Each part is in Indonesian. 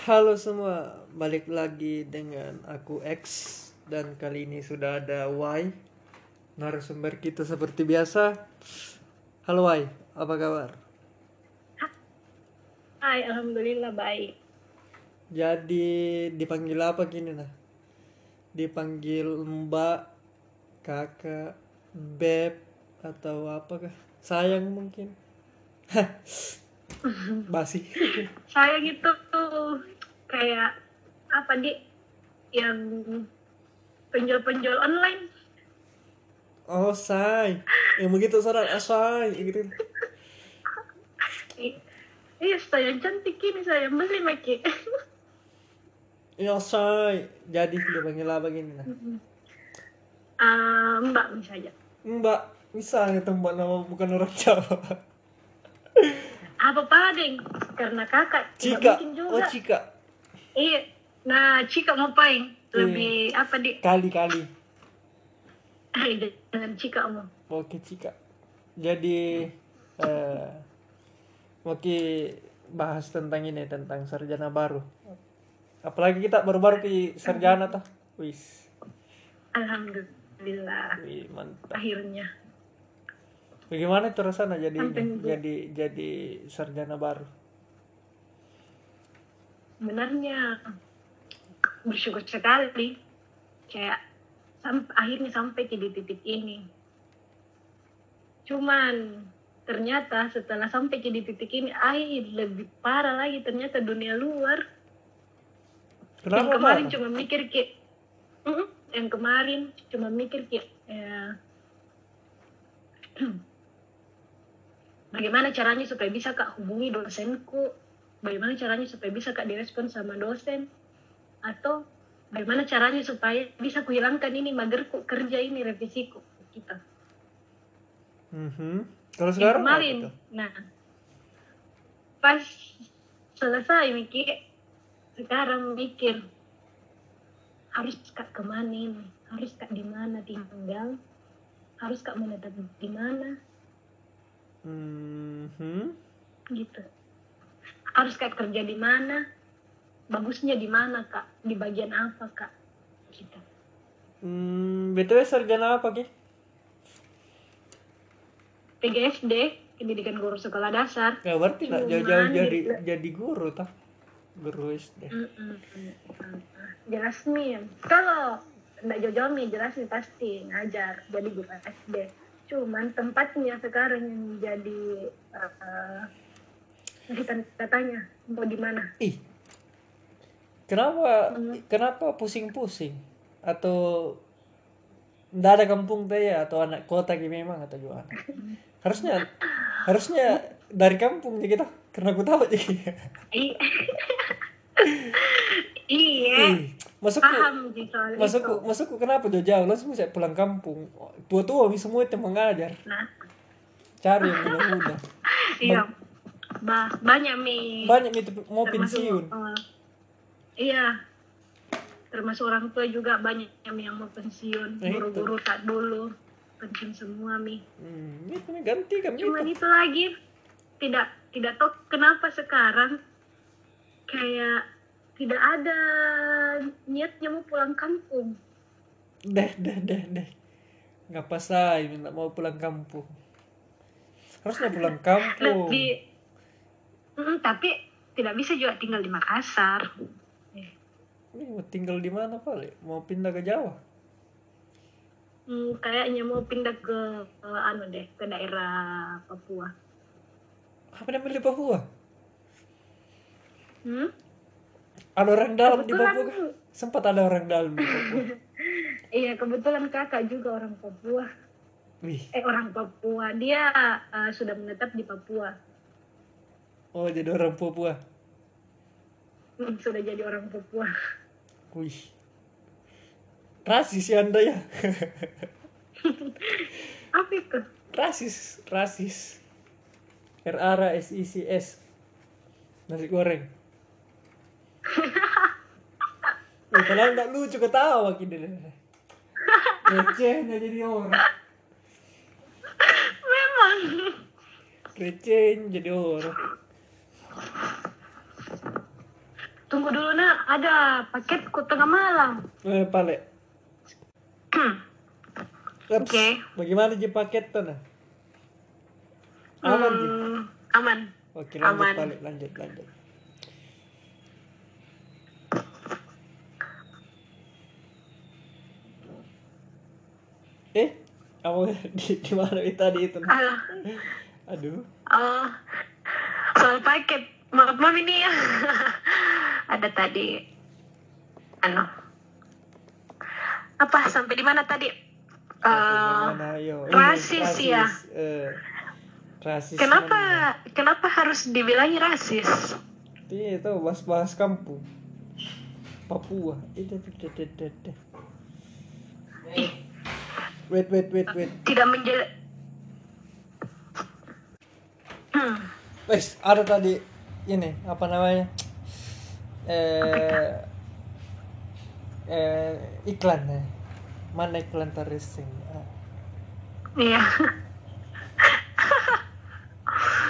Halo semua, balik lagi dengan aku X dan kali ini sudah ada Y narasumber kita seperti biasa. Halo Y, apa kabar? Hai, alhamdulillah baik. Jadi dipanggil apa gini nah? Dipanggil Mbak, Kakak, Beb atau apakah? Sayang mungkin. Basi. Saya gitu tuh kayak apa di yang penjual-penjual online. Oh, say. Yang begitu saran, ah, say. Gitu. Iya, saya cantik ini saya beli Maki. Ya, say. Jadi dipanggil apa gini nah? Ah, Mbak misalnya. Mbak, misalnya mbak nama bukan orang Jawa. Apa padeng? Karena kakak Cika, mungkin juga. oh Cika. Iya. Nah, Cika mau paling lebih apa di Kali-kali. dengan Cika mau. Oke Cika. Jadi, eh, ki bahas tentang ini, tentang sarjana baru. Apalagi kita baru-baru ki sarjana tuh. Wis, Alhamdulillah. wih mantap. Akhirnya. Bagaimana tuh rasanya jadi ini, jadi jadi sarjana baru? Sebenarnya bersyukur sekali. Kayak sam- akhirnya sampai ke di titik ini. Cuman ternyata setelah sampai ke di titik ini ay lebih parah lagi ternyata dunia luar. Yang Kenapa kemarin Pak? cuma mikir kayak Mm-mm, yang kemarin cuma mikir kayak eh, bagaimana caranya supaya bisa kak hubungi dosenku bagaimana caranya supaya bisa kak direspon sama dosen? Atau bagaimana caranya supaya bisa kuhilangkan ini magerku kerja ini revisiku kita sekarang apa kemarin nah pas selesai mikir sekarang mikir harus kak ke mana ini? Harus kak di mana tinggal? Harus kak menetap di mana? Mhm. gitu harus kak kerja di mana bagusnya di mana kak di bagian apa kak gitu Hmm, BTW sarjana apa ki? PGSD pendidikan guru sekolah dasar Ya berarti Cuman jauh-jauh jadi di- jadi guru tah. Guru SD. Mm-mm. jelas nih kalau nggak jauh-jauh nih jelas nih pasti ngajar jadi guru SD cuman tempatnya sekarang yang jadi uh, kita katanya mau di mana Ih. Kenapa Hmm. kenapa pusing-pusing? Atau ndak ada kampung teh ya atau anak kota gitu memang atau gimana? Harusnya harusnya dari kampung kita karena aku tahu jadi. Iya Ih, masukku paham sih soal masukku itu kenapa jauh-jauh langsung saya pulang kampung. Tua-tua mi semua itu mengajar. nah Cari yang muda-muda. iya Ba- banyak mi Banyak itu mau termasuk pensiun. uh, iya termasuk orang tua juga banyak yang mau pensiun Nah, itu. guru-guru tak dulu pensiun semua mi Hmm, itu nih ganti kan cuman itu. itu lagi tidak tidak tahu kenapa sekarang kayak tidak ada niatnya mau pulang kampung Deh, deh, deh, deh. Ngapa saya minta mau pulang kampung? Harusnya pulang kampung. lebih Mm, tapi tidak bisa juga tinggal di Makassar Eh, Ini mau tinggal di mana Pak? Mau pindah ke Jawa? Hmm, kayaknya mau pindah ke eh, anu deh ke daerah Papua. Apa namanya di Papua? Hmm? Ada orang dalam di Kebetulan- Papua kan? Sempat ada orang dalam di Papua. Iya kebetulan kakak juga orang Papua. Wih, Eh orang Papua dia eh, sudah menetap di Papua. Oh jadi orang Papua. Hmm, sudah jadi orang Papua. Wih. Rasis ya Anda ya? Apa itu? Rasis, rasis. R A R S I C S. Nasi goreng. Eh, padahal nggak lucu ketawa gini deh. Recehnya jadi orang. Memang. Recehnya jadi orang. Tunggu dulu nak ada paketku tengah malam Eh, pale. Oke. Bagaimana je paket tuh nah? Aman? Hmm, aman Oke lanjut aman. pale, lanjut lanjut. Eh, kamu di, di mana tadi itu? Alah, Aduh, oh, soal paket maaf maaf ini ya ada tadi ano apa sampai di mana tadi Eh? Ini, rasis ya. Eh, rasis. kenapa kenapa harus dibilangi rasis Iya itu bahas-bahas kampung. Papua. Itu. Wait wait wait wait. tidak menjel hmm. Wes ada tadi ini apa namanya? Eh eh iklan ya. Mana iklan terracing? Ah, iya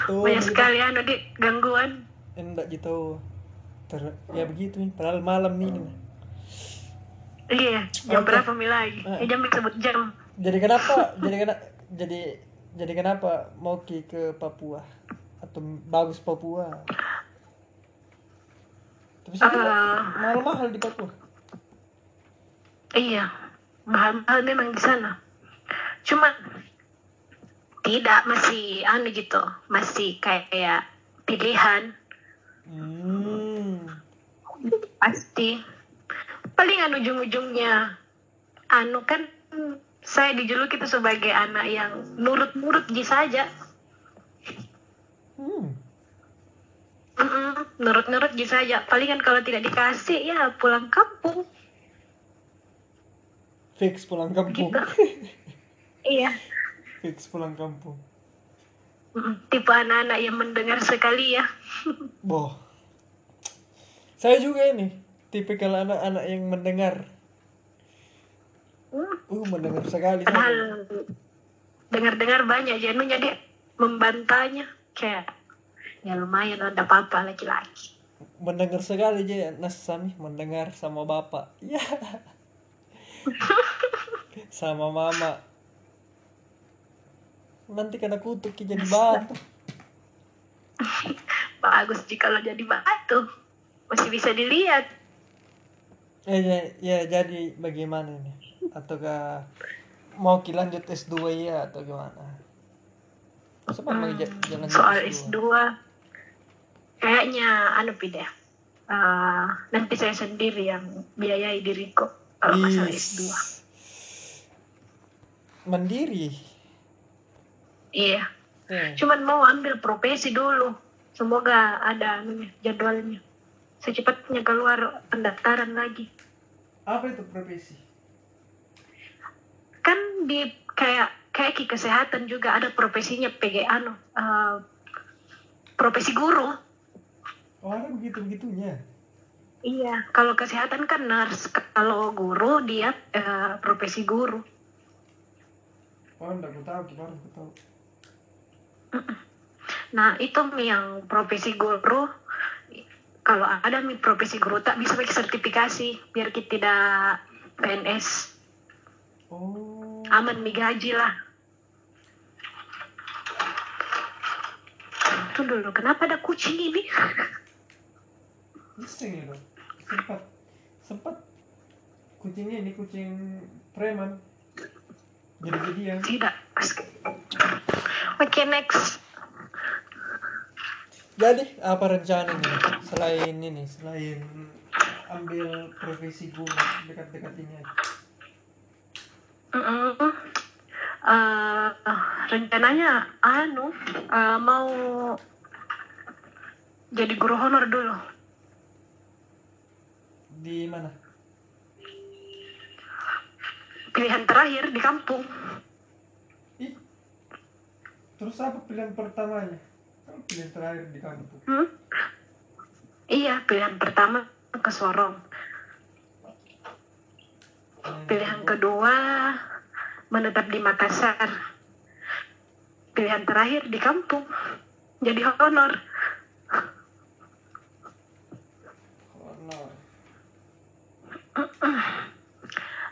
Tuh, banyak gitu. sekali anu di gangguan Enggak gitu. Ter ya begitu nih. Padahal malam ini. nah. iya jam Oke. berapa mi lagi Ah. eh, jam disebut jam Jadi kenapa? jadi kenapa? Jadi jadi kenapa mau ke Papua atau bagus Papua? Tapi sih Eh. mahal-mahal di Papua. Iya, mahal-mahal memang di sana. Cuma tidak masih anu gitu, masih kayak pilihan Hmm. pasti. Palingan ujung-ujungnya anu kan saya dijuluki itu sebagai anak yang nurut-nurut ji saja. Hmm. Nurut-nurut ji saja. Palingan kalau tidak dikasih ya pulang kampung. Fix pulang kampung. Gitu. Iya. Fix pulang kampung. Tipe anak-anak yang mendengar sekali ya. Boh. Saya juga ini tipikal anak-anak yang mendengar. Hmm. Uh, mendengar sekali. padahal dengar-dengar banyak jenuhnya dia membantahnya kayak ya lumayan ada apa-apa laki-laki Mendengar sekali aja Nas Sami mendengar sama bapak. Ya. sama mama. Nanti kena kutuk ki jadi batu. bagus jika lo jadi batu masih bisa dilihat Eh, ya, ya jadi bagaimana nih? Ataukah mau ki lanjut S2 ya atau gimana? Ja- jalan soal S2 kayaknya anu pide Eh, nanti saya sendiri yang biayai diriku kalau masalah Is. S2 Mandiri. iya. Eh, cuman mau ambil profesi dulu. Semoga ada anunya, jadwalnya. Secepatnya keluar pendaftaran lagi. Apa itu profesi? kan di kayak kayak kesehatan juga ada profesinya PG anu eh, profesi guru Oh, ada begitu begitunya. iya kalau kesehatan kan nurse. Kalau guru dia eh, profesi guru. Oh, enggak aku tahu, baru aku tahu. nah itu yang profesi guru. Kalau ada mi profesi guru tak bisa pakai sertifikasi biar kita tidak PNS Oh. aman mi gaji lah. Tunggu dulu kenapa ada kucing ini Iseng ya dong. Sempat sempat kucingnya ini kucing preman. Jadi-jadian. tidak oke next Jadi apa rencananya selain ini, selain ambil profesi guru dekat-dekat ini aja? Mm-mm. Eh, rencananya anu eh, mau jadi guru honor dulu Di mana? pilihan terakhir di kampung Ih. Terus apa pilihan pertamanya? Kan pilihan terakhir di kampung. Hmm? iya pilihan pertama ke Sorong pilihan kedua menetap di Makassar pilihan terakhir di kampung jadi honor Honor.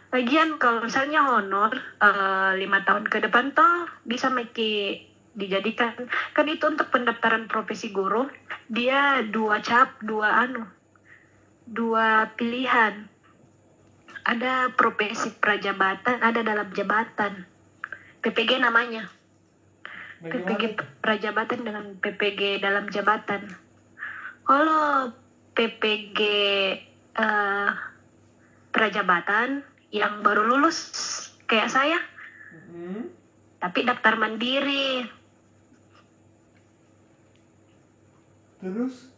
Lagian kalau misalnya honor eh, lima tahun ke depan toh bisa Meki dijadikan. Kan itu untuk pendaftaran profesi guru dia dua cap dua anu dua pilihan. Ada profesi prajabatan ada dalam jabatan. PPG namanya. Bagaimana PPG prajabatan dengan PPG dalam jabatan. Kalau PPG eh, prajabatan yang baru lulus kayak saya, Hmm? tapi daftar mandiri, terus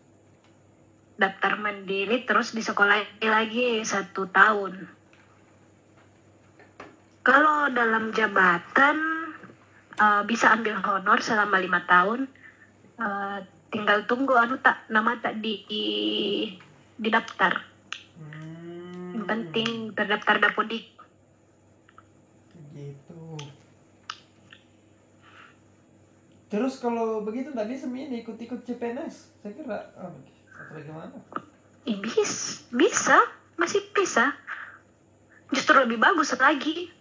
daftar mandiri terus di sekolah lagi satu tahun. Kalau dalam jabatan eh, bisa ambil honor selama lima tahun, eh, tinggal tunggu anu tak nama tak di, di didaftar. hmm, Yang penting terdaftar dapodik. gitu terus kalau begitu tadi semi ikut-ikut CPNS saya kira ah, atau bagaimana Ih, bis, bisa, masih bisa. Justru lebih bagus lagi.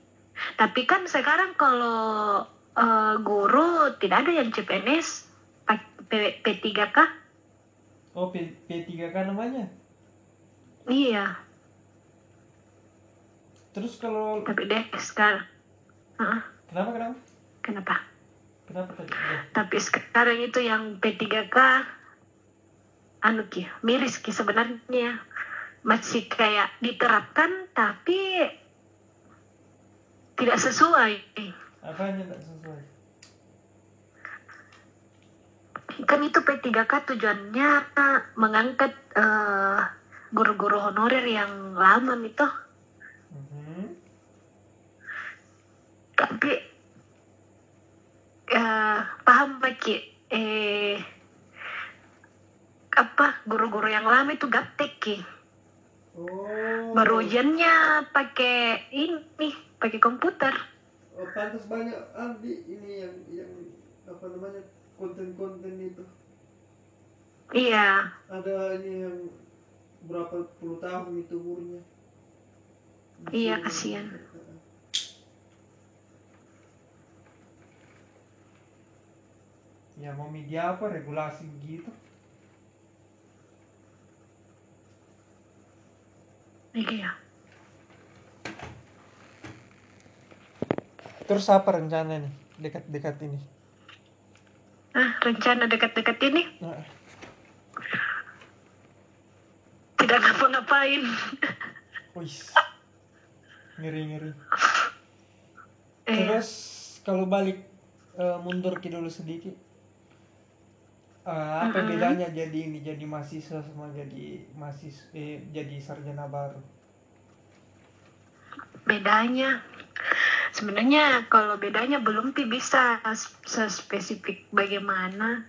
Tapi kan sekarang kalau eh, guru tidak ada yang CPNS, P- P- P3K. oh P, P3K namanya Iya, terus kalau tapi deh sekarang. Heeh, kenapa kenapa kenapa? kenapa tadi. Tapi sekarang itu yang P3K, anu ki, miris ki sebenarnya. Masih kayak diterapkan tapi tidak sesuai. apanya tidak sesuai kan itu P3K tujuannya mengangkat eh, guru-guru honorer yang lama itu tapi eh, paham Paki eh apa guru-guru yang lama itu gaptek ki. Oh. Baru ujiannya pakai ini pakai komputer. Oh pantas banyak Andi ini yang yang apa namanya konten-konten itu. Iya. Ada ini yang berapa puluh tahun itu umurnya. Iya, kasihan. Ya mau media apa? Regulasi begitu. Iya terus apa rencana nih? Dekat-dekat ini? Ah rencana dekat-dekat ini? Nah, tidak ngapa-ngapain. Wih. Ngeri-ngeri. Eh, Terus kalau balik eh, mundur ke dulu sedikit, apa Mm-mm. bedanya jadi ini jadi mahasiswa sama jadi mahasiswa eh, jadi sarjana baru? bedanya sebenarnya kalau bedanya belum pi bisa spesifik bagaimana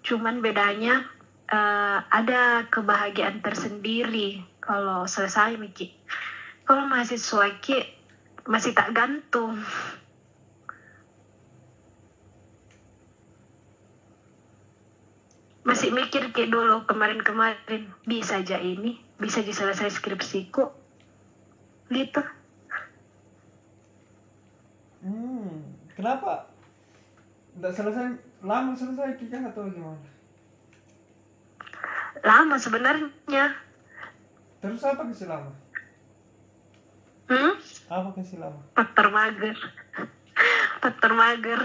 cuman bedanya eh, ada kebahagiaan tersendiri kalau selesai Miki kalau mahasiswa Ki masih tak gantung masih mikir kayak dulu kemarin-kemarin bisa aja ini bisa diselesai skripsiku gitu Hmm, kenapa? Tidak selesai lama selesai kita atau gimana? lama sebenarnya Terus apa kasih lama? hmm? Apa kasih lama? faktor mager faktor mager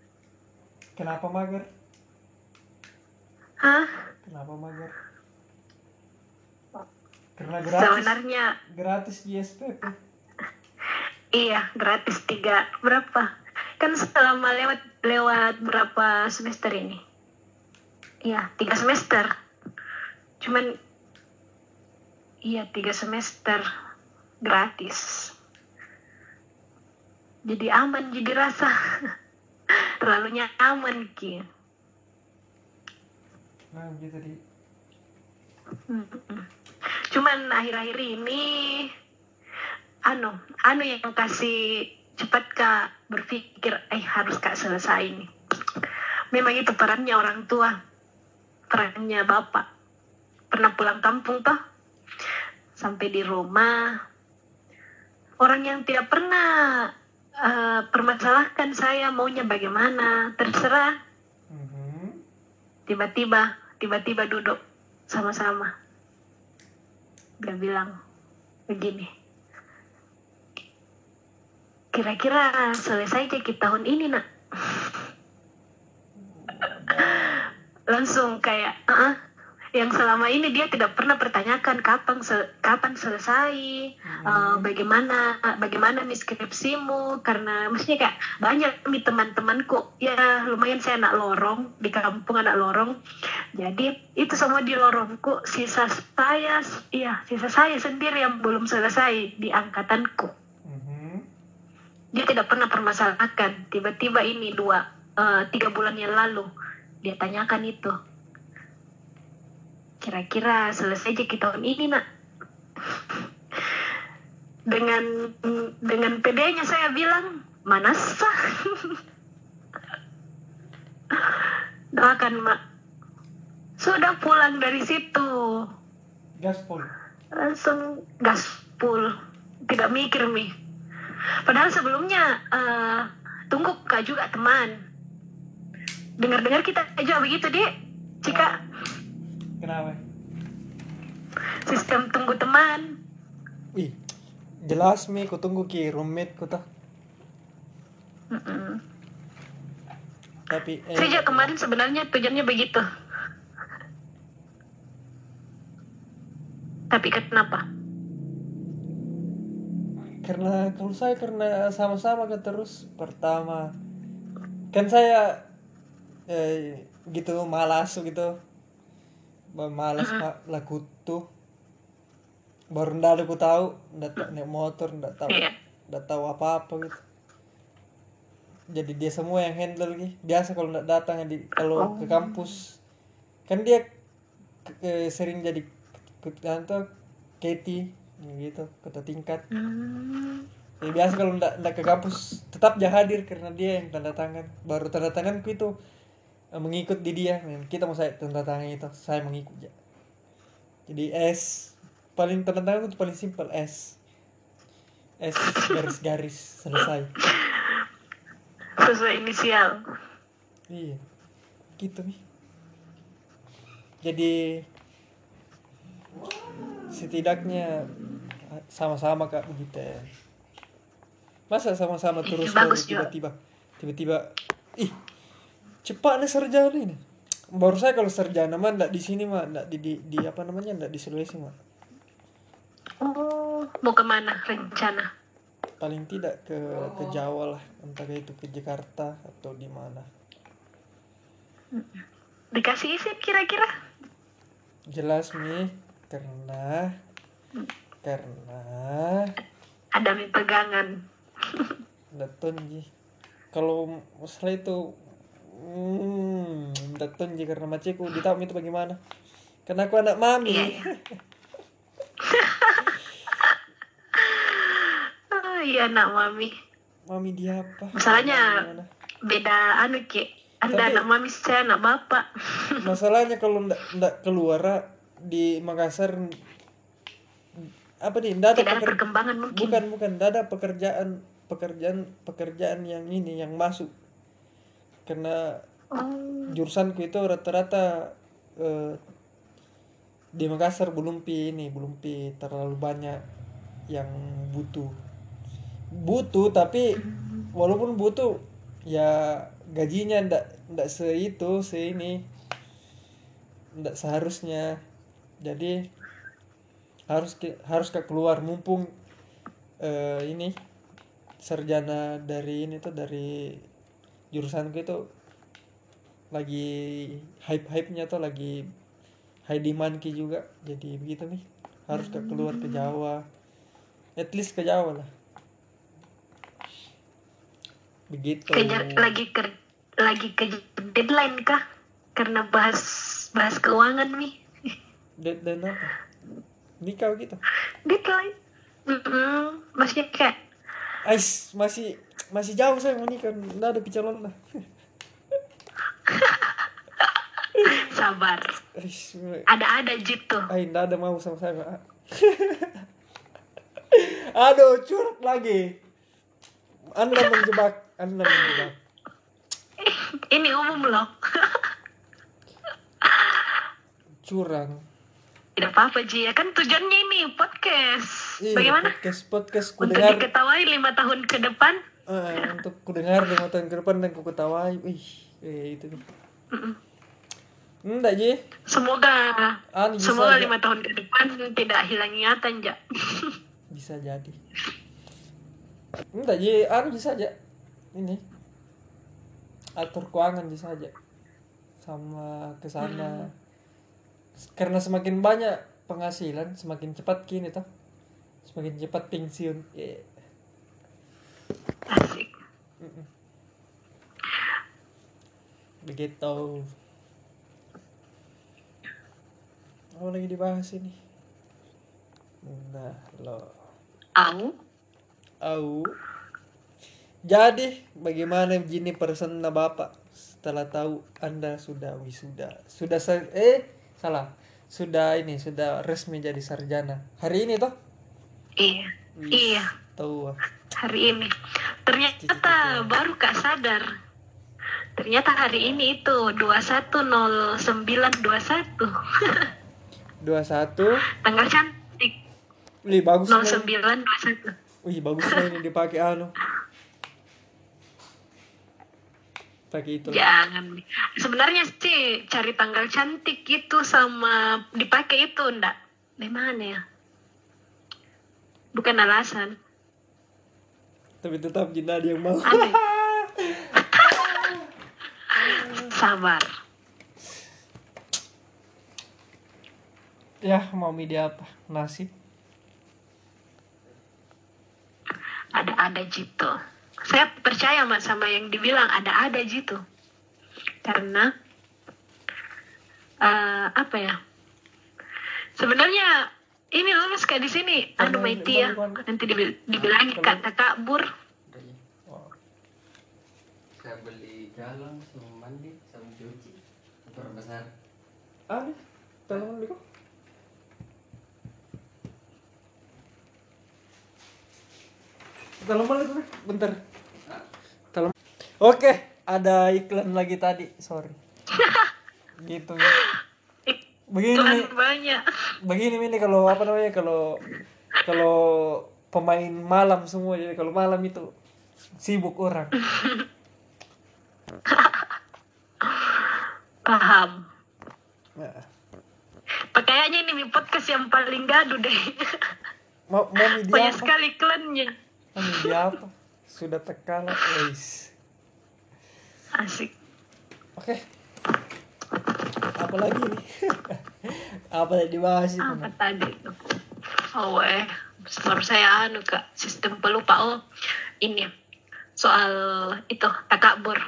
Kenapa mager? Hah Kenapa mager? Karena gratis, sebenarnya gratis di SPP. iya gratis tiga. Berapa? Kan selama lewat lewat berapa semester ini? Iya tiga semester. Cuman iya tiga semester gratis. Jadi aman jadi rasa. Terlalu nyaman ki Nah, gitu di. Cuman akhir-akhir ini anu, anu yang kasih cepat kak berpikir, eh harus kak selesai ini. Memang itu perannya orang tua, perannya bapak, pernah pulang kampung toh sampai di rumah orang yang tidak pernah eh, permasalahkan saya maunya bagaimana terserah Mhm. tiba-tiba tiba-tiba duduk sama-sama. Dia bilang begini kira-kira selesai jadi tahun ini nak. Langsung kayak "Ah, yang selama ini dia tidak pernah pertanyakan kapan se- kapan selesai eh, bagaimana bagaimana miskripsimu karena maksudnya kayak banyak nih teman-temanku. Ya lumayan saya anak lorong di kampung anak lorong. Jadi itu semua di lorongku. Sisa saya iya sisa saya sendiri yang belum selesai di angkatanku. Mhm. dia tidak pernah permasalahkan. Tiba-tiba ini dua eh, tiga bulan yang lalu dia tanyakan itu kira-kira selesai jadi tahun ini nak. Dengan dengan pedenya saya bilang mana sah? Doakan mak. Sudah pulang dari situ. Gaspol. Langsung gaspul tidak mikir mi. Padahal sebelumnya eh, tunggu kak juga teman. Dengar-dengar kita juga begitu dek jika kenapa? Sistem tunggu teman. Wih, jelas mi, ku tunggu ki roommate ku. Mm-mm. Tapi eh, juga kemarin sebenarnya tujuannya begitu. Tapi kenapa? Karena kalau saya karena sama-sama kan terus pertama. Kan saya eh, gitu malas gitu malas pak laku tuh baru ndak aku tahu ndak naik motor ndak tahu Iya. ndak tahu apa apa gitu. Jadi dia semua yang handle gitu biasa kalau ndak datang di kalau ke kampus kan dia ke- sering jadi ke kantor Katie gitu kata tingkat. Hmm. Ya, biasa kalau ndak ndak ke kampus tetap dia hadir karena dia yang tanda tangan. Baru tanda tanganku itu mengikut di dia. Kita mau saya tanda tangan itu, saya mengikut ya. Jadi S paling tanda tangan itu paling simpel S. S garis-garis selesai. sesuai inisial Iya. Gitu nih. Jadi setidaknya sama-sama kak begitu ya. Masa sama-sama terus bagus tiba-tiba tiba-tiba ih cepat nih sarjana ini. Baru saya kalau sarjana mah ndak di sini mah ndak di, di, di apa namanya ndak di Sulawesi mah. oh mau ke mana rencana Paling tidak ke ke Jawa lah, entah itu ke Jakarta atau di mana. dikasih izin kira-kira Jelas nih karena karena ada mi pegangan Daton ji. Kalau masalah itu hmm, Daton ji karena maciku ditahu itu bagaimana? Karena aku anak mami. Iya, iya. Ah, iya nak mami Mami dia apa? Masalahnya- beda anu ki anda Tapi- anak mami saya anak bapak Masalahnya kalau ndak ndak keluar di Makassar apa nih? Ndak ada peker- perkembangan mungkin bukan bukan ndak ada pekerjaan pekerjaan pekerjaan yang ini yang masuk karena oh. jurusanku itu rata-rata eh, di Makassar belum pi ini belum pi terlalu banyak yang butuh. Butuh tapi walaupun butuh ya gajinya ndak ndak se itu se ini ndak seharusnya. Jadi harus ke, harus ke keluar mumpung eh, ini sarjana dari ini tuh dari jurusanku itu lagi hype hype nya tuh lagi high demand ki juga. Jadi begitu nih harus ke keluar ke Jawa. At least ke Jawa lah. Begitu. Kejar, lagi ke lagi ke deadline kah? Karena bahas bahas keuangan nih. Deadline apa? Nikah gitu? Deadline. Mm-mm. maksudnya kayak Ais masih masih jauh saya mau nikah nggak ada calon lah sabar. Eish, Ada-ada gitu. Ay, nggak ada mau sama saya. Pak. Aduh, curhat lagi. Anda menjebak, Anda menjebak. Ini umum loh. Curang. Tidak apa-apa Ji, ya kan tujuannya ini podcast. Iya, Bagaimana? podcast podcast ku Untuk dengar diketahui lima tahun ke depan. Eh, untuk ku dengar lima tahun ke depan dan ku ketawai. Ih, eh, itu nih. Mm-mm. Enggak, Ji. Semoga bisa semoga lima tahun ke depan tidak hilang ingatan ja. Bisa jadi. Enggak, Ji. Anu bisa aja. Ini. Atur keuangan bisa aja. Sama ke sana. Karena semakin banyak penghasilan, semakin cepat kini toh. Semakin cepat pensiun. Iya. Asik. Begitu. Apa lagi dibahas ini? Nah, lo. Au. Au. Jadi, bagaimana Jini persona Bapak setelah tahu Anda sudah wisuda? Sudah eh salah. Sudah ini, sudah resmi jadi sarjana. Hari ini toh? Iya. Wih, Iya. Tahu. ah. Hari ini. Ternyata baru kak sadar. Ternyata hari ini itu 210921. 21. Tanggal cantik. Wih, bagus nih. 0921. Wih, bagus nih ini dipakai anu. Pakai itu. Jangan. Sebenarnya sih cari tanggal cantik itu sama dipakai itu ndak. Gimana ya? Bukan alasan. Tapi tetap Jina ada yang mau. Sabar. ya, mau media apa? Nasi. Ada-ada gitu. Saya percaya mas sama yang dibilang ada-ada gitu. Karena eh, apa ya? Sebenarnya ini lulus kayak di sini. Aduh Bang, Maiti ya. bang, bang. Nanti dibil- dibilangin kata kabur. Ya. Saya beli galon sama mandi sama cuci motor besar. ada. Tolong Biko. Tolong balik dulu, bentar. Hah? Tolong. Oke, ada iklan lagi tadi. Sorry. gitu. Begini, Tuhan banyak. begini ini kalau apa namanya kalau kalau pemain malam semua jadi kalau malam itu sibuk orang. Paham. Nah, Kayaknya ini podcast yang paling gaduh deh. mau mau media Banyak apa? sekali iklannya. Mau media apa? Sudah terkalah, guys. Asik. Oke. Apa lagi nih? apa yang dibahas itu? Apa tadi? Oh eh, baru saya anu kak sistem pelupa oh ini soal itu takabur.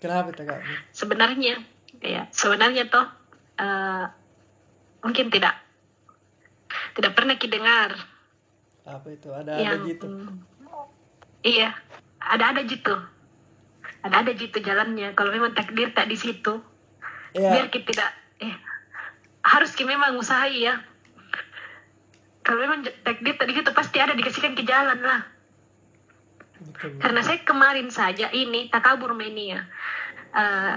Kenapa tak kak? Sebenarnya ya sebenarnya toh eh, mungkin tidak tidak pernah kidengar Apa itu? Ada ada yang gitu. iya ada ada gitu ada ada gitu jalannya kalau memang takdir tak di situ biar Ya, kita tidak eh harus kita memang usahai ya. Kalau memang takdir tadi gitu pasti ada dikasihkan ke jalan lah. Betul. karena saya kemarin saja ini takabur mania. Eh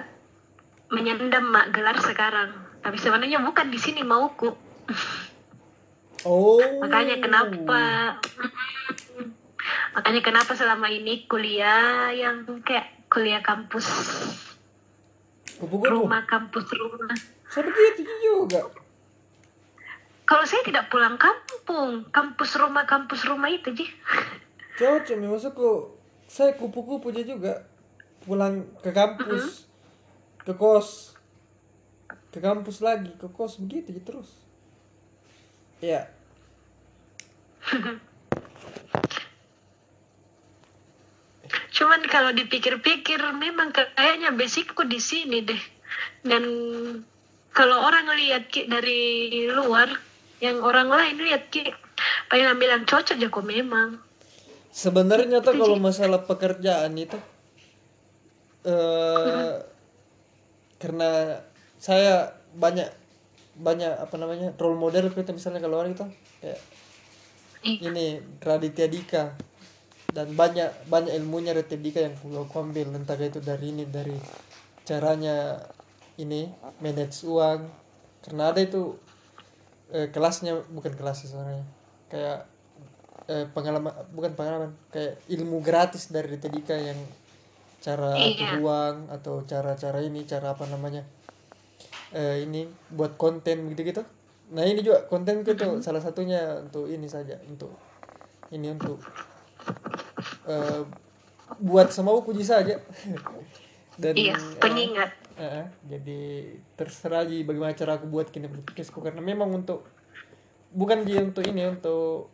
menyendam mak gelar sekarang. Tapi sebenarnya bukan di sini mauku. Oh. makanya kenapa? Makanya kenapa selama ini kuliah yang kayak kuliah kampus Kupu-kupu. rumah kampus rumah. Saya begitu juga. kalau saya tidak pulang kampung kampus rumah kampus rumah itu ji. Cocok, nih, maksudku. Saya kupu-kupu aja juga. Pulang ke kampus, ke kos, ke kampus lagi, ke kos. Begitu aja terus. Ya, Cuman kalau dipikir-pikir memang kayaknya basicku di sini deh. Dan kalau orang lihat Ki, dari luar, yang orang lain lihat Ki, pengen bilang cocok ya kok memang. sebenarnya tuh kalau masalah pekerjaan itu, eh karena saya banyak banyak apa namanya role model kita misalnya kalau orang itu kayak Iya. ini Raditya Dika dan banyak banyak ilmunya Dika yang aku, ambil. Entah itu dari ini dari caranya ini manage uang. Karena ada itu eh, kelasnya bukan kelas sebenarnya kayak eh, pengalaman bukan pengalaman kayak ilmu gratis dari Dika yang cara Iya. atur uang atau cara-cara ini cara apa namanya eh, ini buat konten gitu-gitu. Nah ini juga konten itu salah satunya untuk ini saja untuk ini untuk eh, buat semau puji saja dan Iya, eh, pengingat. eh, eh, jadi terserah aja bagaimana cara aku buat kini podcastku karena memang untuk bukan dia untuk ini untuk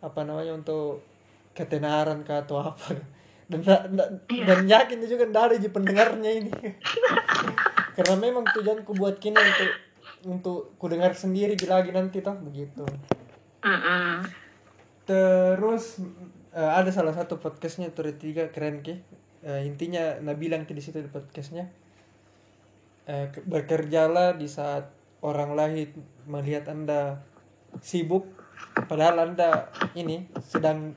apa namanya untuk ketenaran kah atau apa. Dan nda- nda- dan yakin juga ada di pendengarnya ini. Karena memang tujuanku buat kini untuk untuk ku dengar sendiri lagi nanti toh begitu. Mm-mm. terus eh, ada salah satu podcastnya itu tiga keren ki Eh, intinya nah bilang di situ di podcastnya ke- bekerjalah di saat orang lain melihat anda sibuk padahal anda ini sedang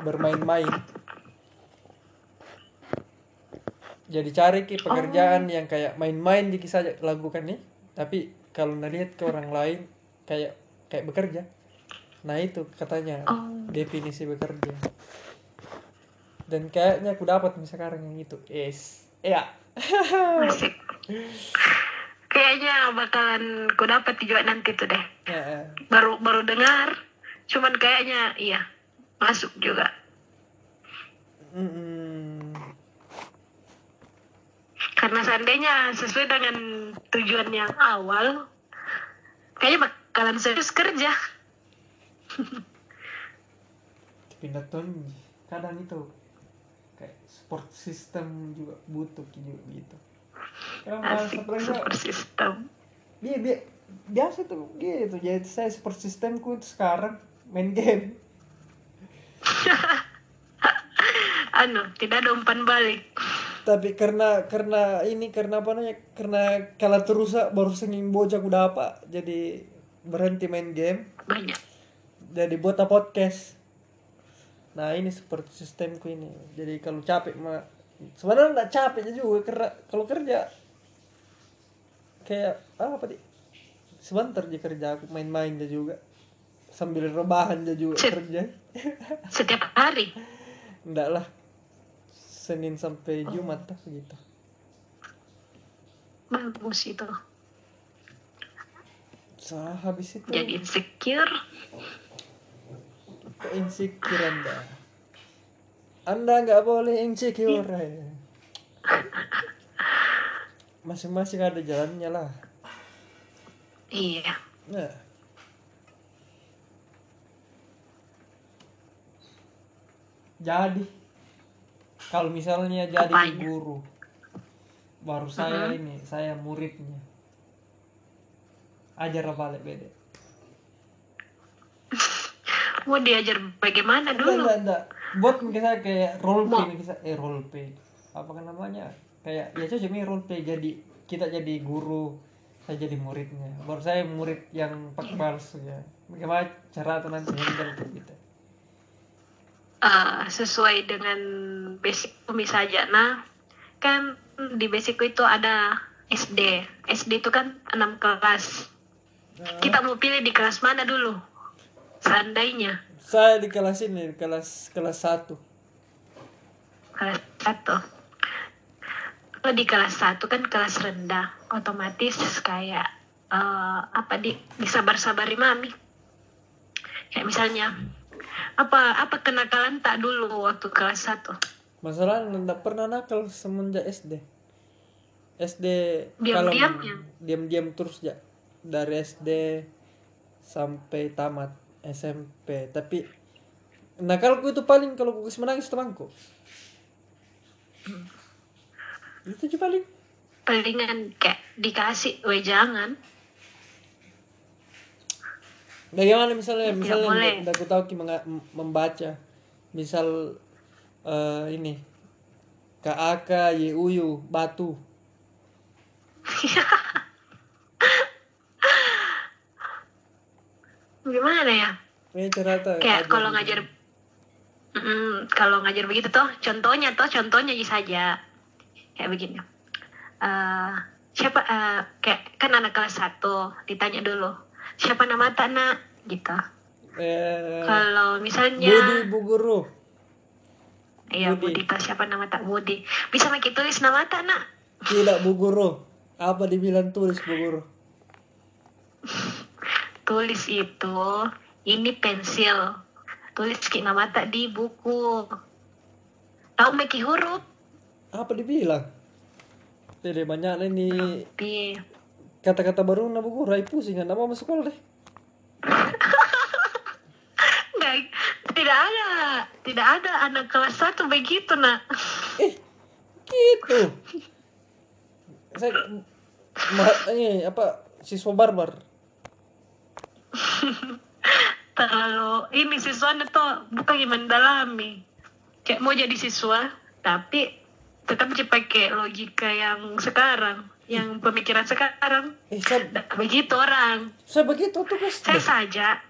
bermain-main. Jadi cari ki pekerjaan yang kayak main-main di saja lakukan nih tapi kalau ngelihat ke orang lain kayak kayak bekerja nah itu katanya Oh. definisi bekerja dan kayaknya aku dapat nih sekarang yang itu es ya Asik. Kayaknya bakalan ku dapat juga nanti tuh deh. Ya, ya. Baru baru dengar, cuman kayaknya iya masuk juga. Mm-mm. Karena seandainya sesuai dengan tujuan yang awal, kayaknya bakalan serius kerja. Pindah ton kadang itu kayak support system juga butuh juga gitu bahasa Asik super system. dia, dia biasa tuh gitu jadi saya support systemku itu sekarang main game Anu, tidak ada umpan balik. tapi karena karena ini karena apa namanya karena kalah terus baru senging bocah kuda apa jadi berhenti main game Banyak. Jadi buat podcast nah ini seperti sistemku ini jadi kalau capek mah sebenarnya nggak capek juga karena kalau kerja kayak ah, apa di sebentar aja kerja aku main-main aja juga sambil rebahan aja juga Cip. kerja Setiap hari. enggak lah Senin sampai Jumat lah gitu Bagus itu. so, habis itu Jadi insecure. Insecure anda anda nggak boleh insecure eh. masing-masing ada jalannya lah Iya. nah jadi kalau misalnya jadi Apanya? guru baru saya ini saya muridnya ajar balik beda Mau diajar bagaimana dulu? enggak, enggak. Buat misalnya kayak role play kita eh role play. Apa kan namanya? Kayak ya nih role play jadi kita jadi guru, saya jadi muridnya. Baru saya murid yang pak palsu ya. Bagaimana cara nanti handle gitu. Eh, sesuai dengan basic kami saja. Nah, kan di basicku itu ada SD. SD itu kan 6 kelas. Kita mau pilih di kelas mana dulu? Seandainya saya di kelas ini, di kelas kelas satu. kelas 1. Kalau di kelas 1 kan kelas rendah, otomatis kayak eh, apa di disabar-sabari mami. Kayak misalnya apa apa kenakalan tak dulu waktu kelas 1? Masalahnya enggak pernah nakal semenjak SD. SD Diam-diam kalau ya? diam-diam terus ya dari SD sampai tamat SMP. Tapi nakalku itu paling kalau aku menangis temanku. Itu aja paling. Palingan kayak dikasih, we jangan. Bagaimana misalnya Ya, tidak misalnya boleh. aku tahu membaca misal eh, ini KAK YUYU batu gimana ya? Ini cerita kayak kalau gitu. ngajar Mm, kalau ngajar begitu tuh contohnya tuh contohnya aja saja. Kayak begini. Eh, siapa eh, kayak kan anak kelas satu ditanya dulu siapa nama tak nak gitu. Eh, kalau misalnya Budi Bu Guru iya Budi. Budi siapa nama tak Budi. Bisa pakai tulis nama tak nak tidak Bu Guru apa dibilang tulis Bu Guru tulis itu ini pensil. Tulis ki nama tak di buku. Tahu meki huruf? Apa dibilang tidak banyak ini di kata-kata baru na Bu Guru ai pusing nggak mau masuk sekolah deh. Tidak ada tidak ada anak kelas satu begitu nak. Eh gitu. Saya ma- ini apa siswa barbar terlalu ini siswanya tuh bukan yang mendalami. Kayak mau jadi siswa tapi tetap aja pakai logika yang sekarang yang pemikiran sekarang. Eh saya, Nggak begitu orang. Saya begitu tuh guys saya saja.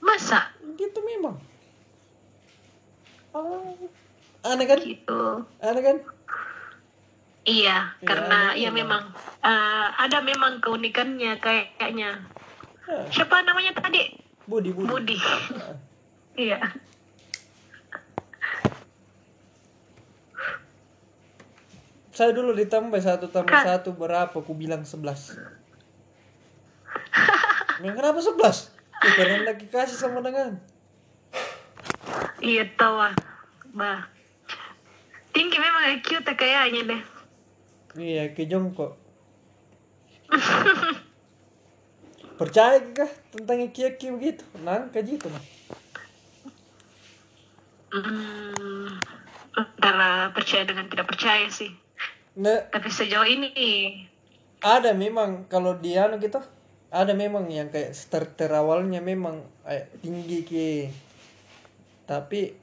Masa? Gitu memang. Oh. Aneh kan? Gitu. Aneh kan? Iya Iya, karena ya memang eh, ada memang keunikannya kayaknya siapa namanya tadi? Budi Budi, Budi. Ah. iya. Saya dulu ditambah satu tambah Kak. satu berapa? Aku bilang sebelas. Yang kenapa sebelas? Ya, karena lagi kasih sama dengan. Iya tahu ah. bah tinggi memang IQ tak kayaknya deh. Iya ke jongkok percaya kah tentang iki-iki begitu? Nangka gitu mah hmm, antara percaya dengan tidak percaya sih. Nah tapi sejauh ini. Ada memang kalau dia anu gitu ada memang yang kayak starter awalnya memang eh, tinggi ki. Tapi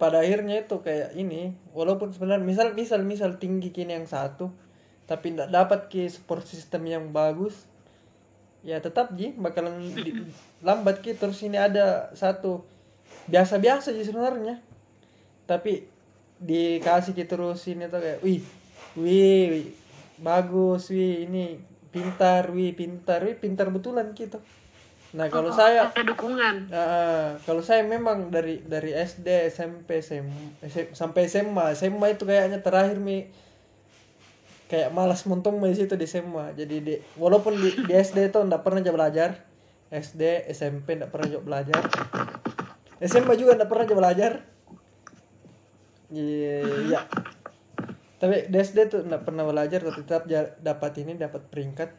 pada akhirnya itu kayak ini walaupun sebenarnya misal misal misal tinggi kini yang satu tapi tidak dapat ki support system yang bagus ya tetap ji. Bakalan di- lambat ki terus ini ada satu. Biasa-biasa sih sebenarnya. Tapi dikasih ki terus ini tuh kayak wih wih, wih, bagus wih ini pintar wih pintar wih pintar betulan gitu nah kalau Oh, saya ada dukungan. Ah, kalau saya memang dari dari SD SMP SM, SM sampai SMA SMA itu kayaknya terakhir mi kayak malas montong di situ di SMA jadi di, walaupun di, di SD itu ndak pernah aja belajar. SD SMP ndak pernah juga belajar. SMA juga ndak pernah aja belajar. Iya tapi di SD tuh ndak pernah belajar tapi tetap dapat ini dapat peringkat.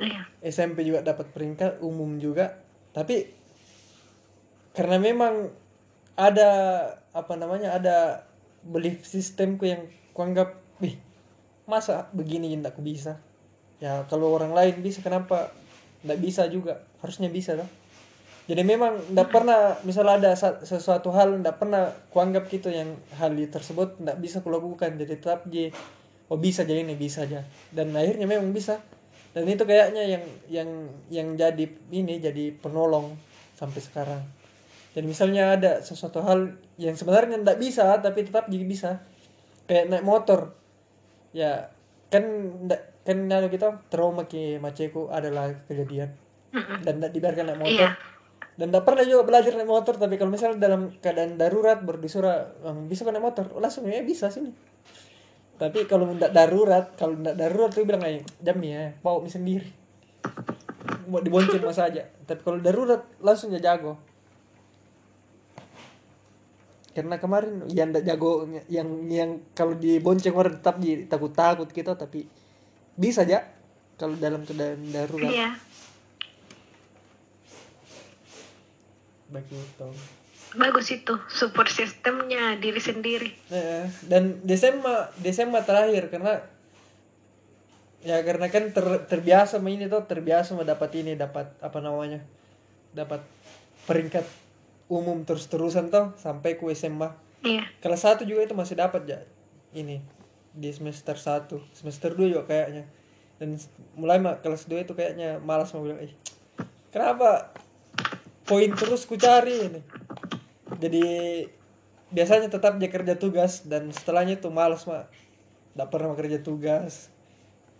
Iya. SMP juga dapat peringkat umum juga. Tapi karena memang ada apa namanya ada belief sistemku yang kuanggap wih masa begini aku bisa? Ya kalau orang lain bisa kenapa nggak bisa juga? Harusnya bisa dong. Jadi memang nggak pernah misalnya ada sesuatu hal nggak pernah kuanggap gitu yang hal tersebut nggak bisa kulakukan jadi tetap je oh bisa jadi ini bisa aja. Dan akhirnya memang bisa. Dan itu kayaknya yang yang yang jadi ini jadi penolong sampai sekarang. Jadi misalnya ada sesuatu hal yang sebenarnya nggak bisa tapi tetap jadi bisa. Kayak naik motor ya kan ndak kan kalau kita trauma ke maceku adalah kejadian. Dan tidak dibiarkan naik motor. Iya. dan tidak pernah juga belajar naik motor tapi kalau misalnya dalam keadaan darurat "Bang, bisa kan naik motor. Langsung ya bisa sini. Tapi kalau tidak darurat kalau tidak darurat tuh bilang kayak jam nih ya mi sendiri. Mau dibonceng mas aja. Tapi kalau darurat langsung ya jago karena kemarin yang tidak jago yang yang kalau dibonceng orang tetap takut takut gitu tapi bisa aja kalau dalam keadaan darurat. Iya. Begitu bagus itu support sistemnya diri sendiri. Nah, dan Desember Desember terakhir karena ya karena kan ter- terbiasa sama ini tuh terbiasa mendapat ini dapat apa namanya dapat peringkat umum terus-terusan tuh sampai ku SMA iya. Kelas satu juga itu masih dapat ya ini di semester 1 semester 2 juga kayaknya. Dan mulai mah kelas 2 itu kayaknya malas mau bilang eh kenapa poin terus ku cari ini? Jadi biasanya tetap dia kerja tugas dan setelahnya itu malas mak tidak pernah kerja tugas.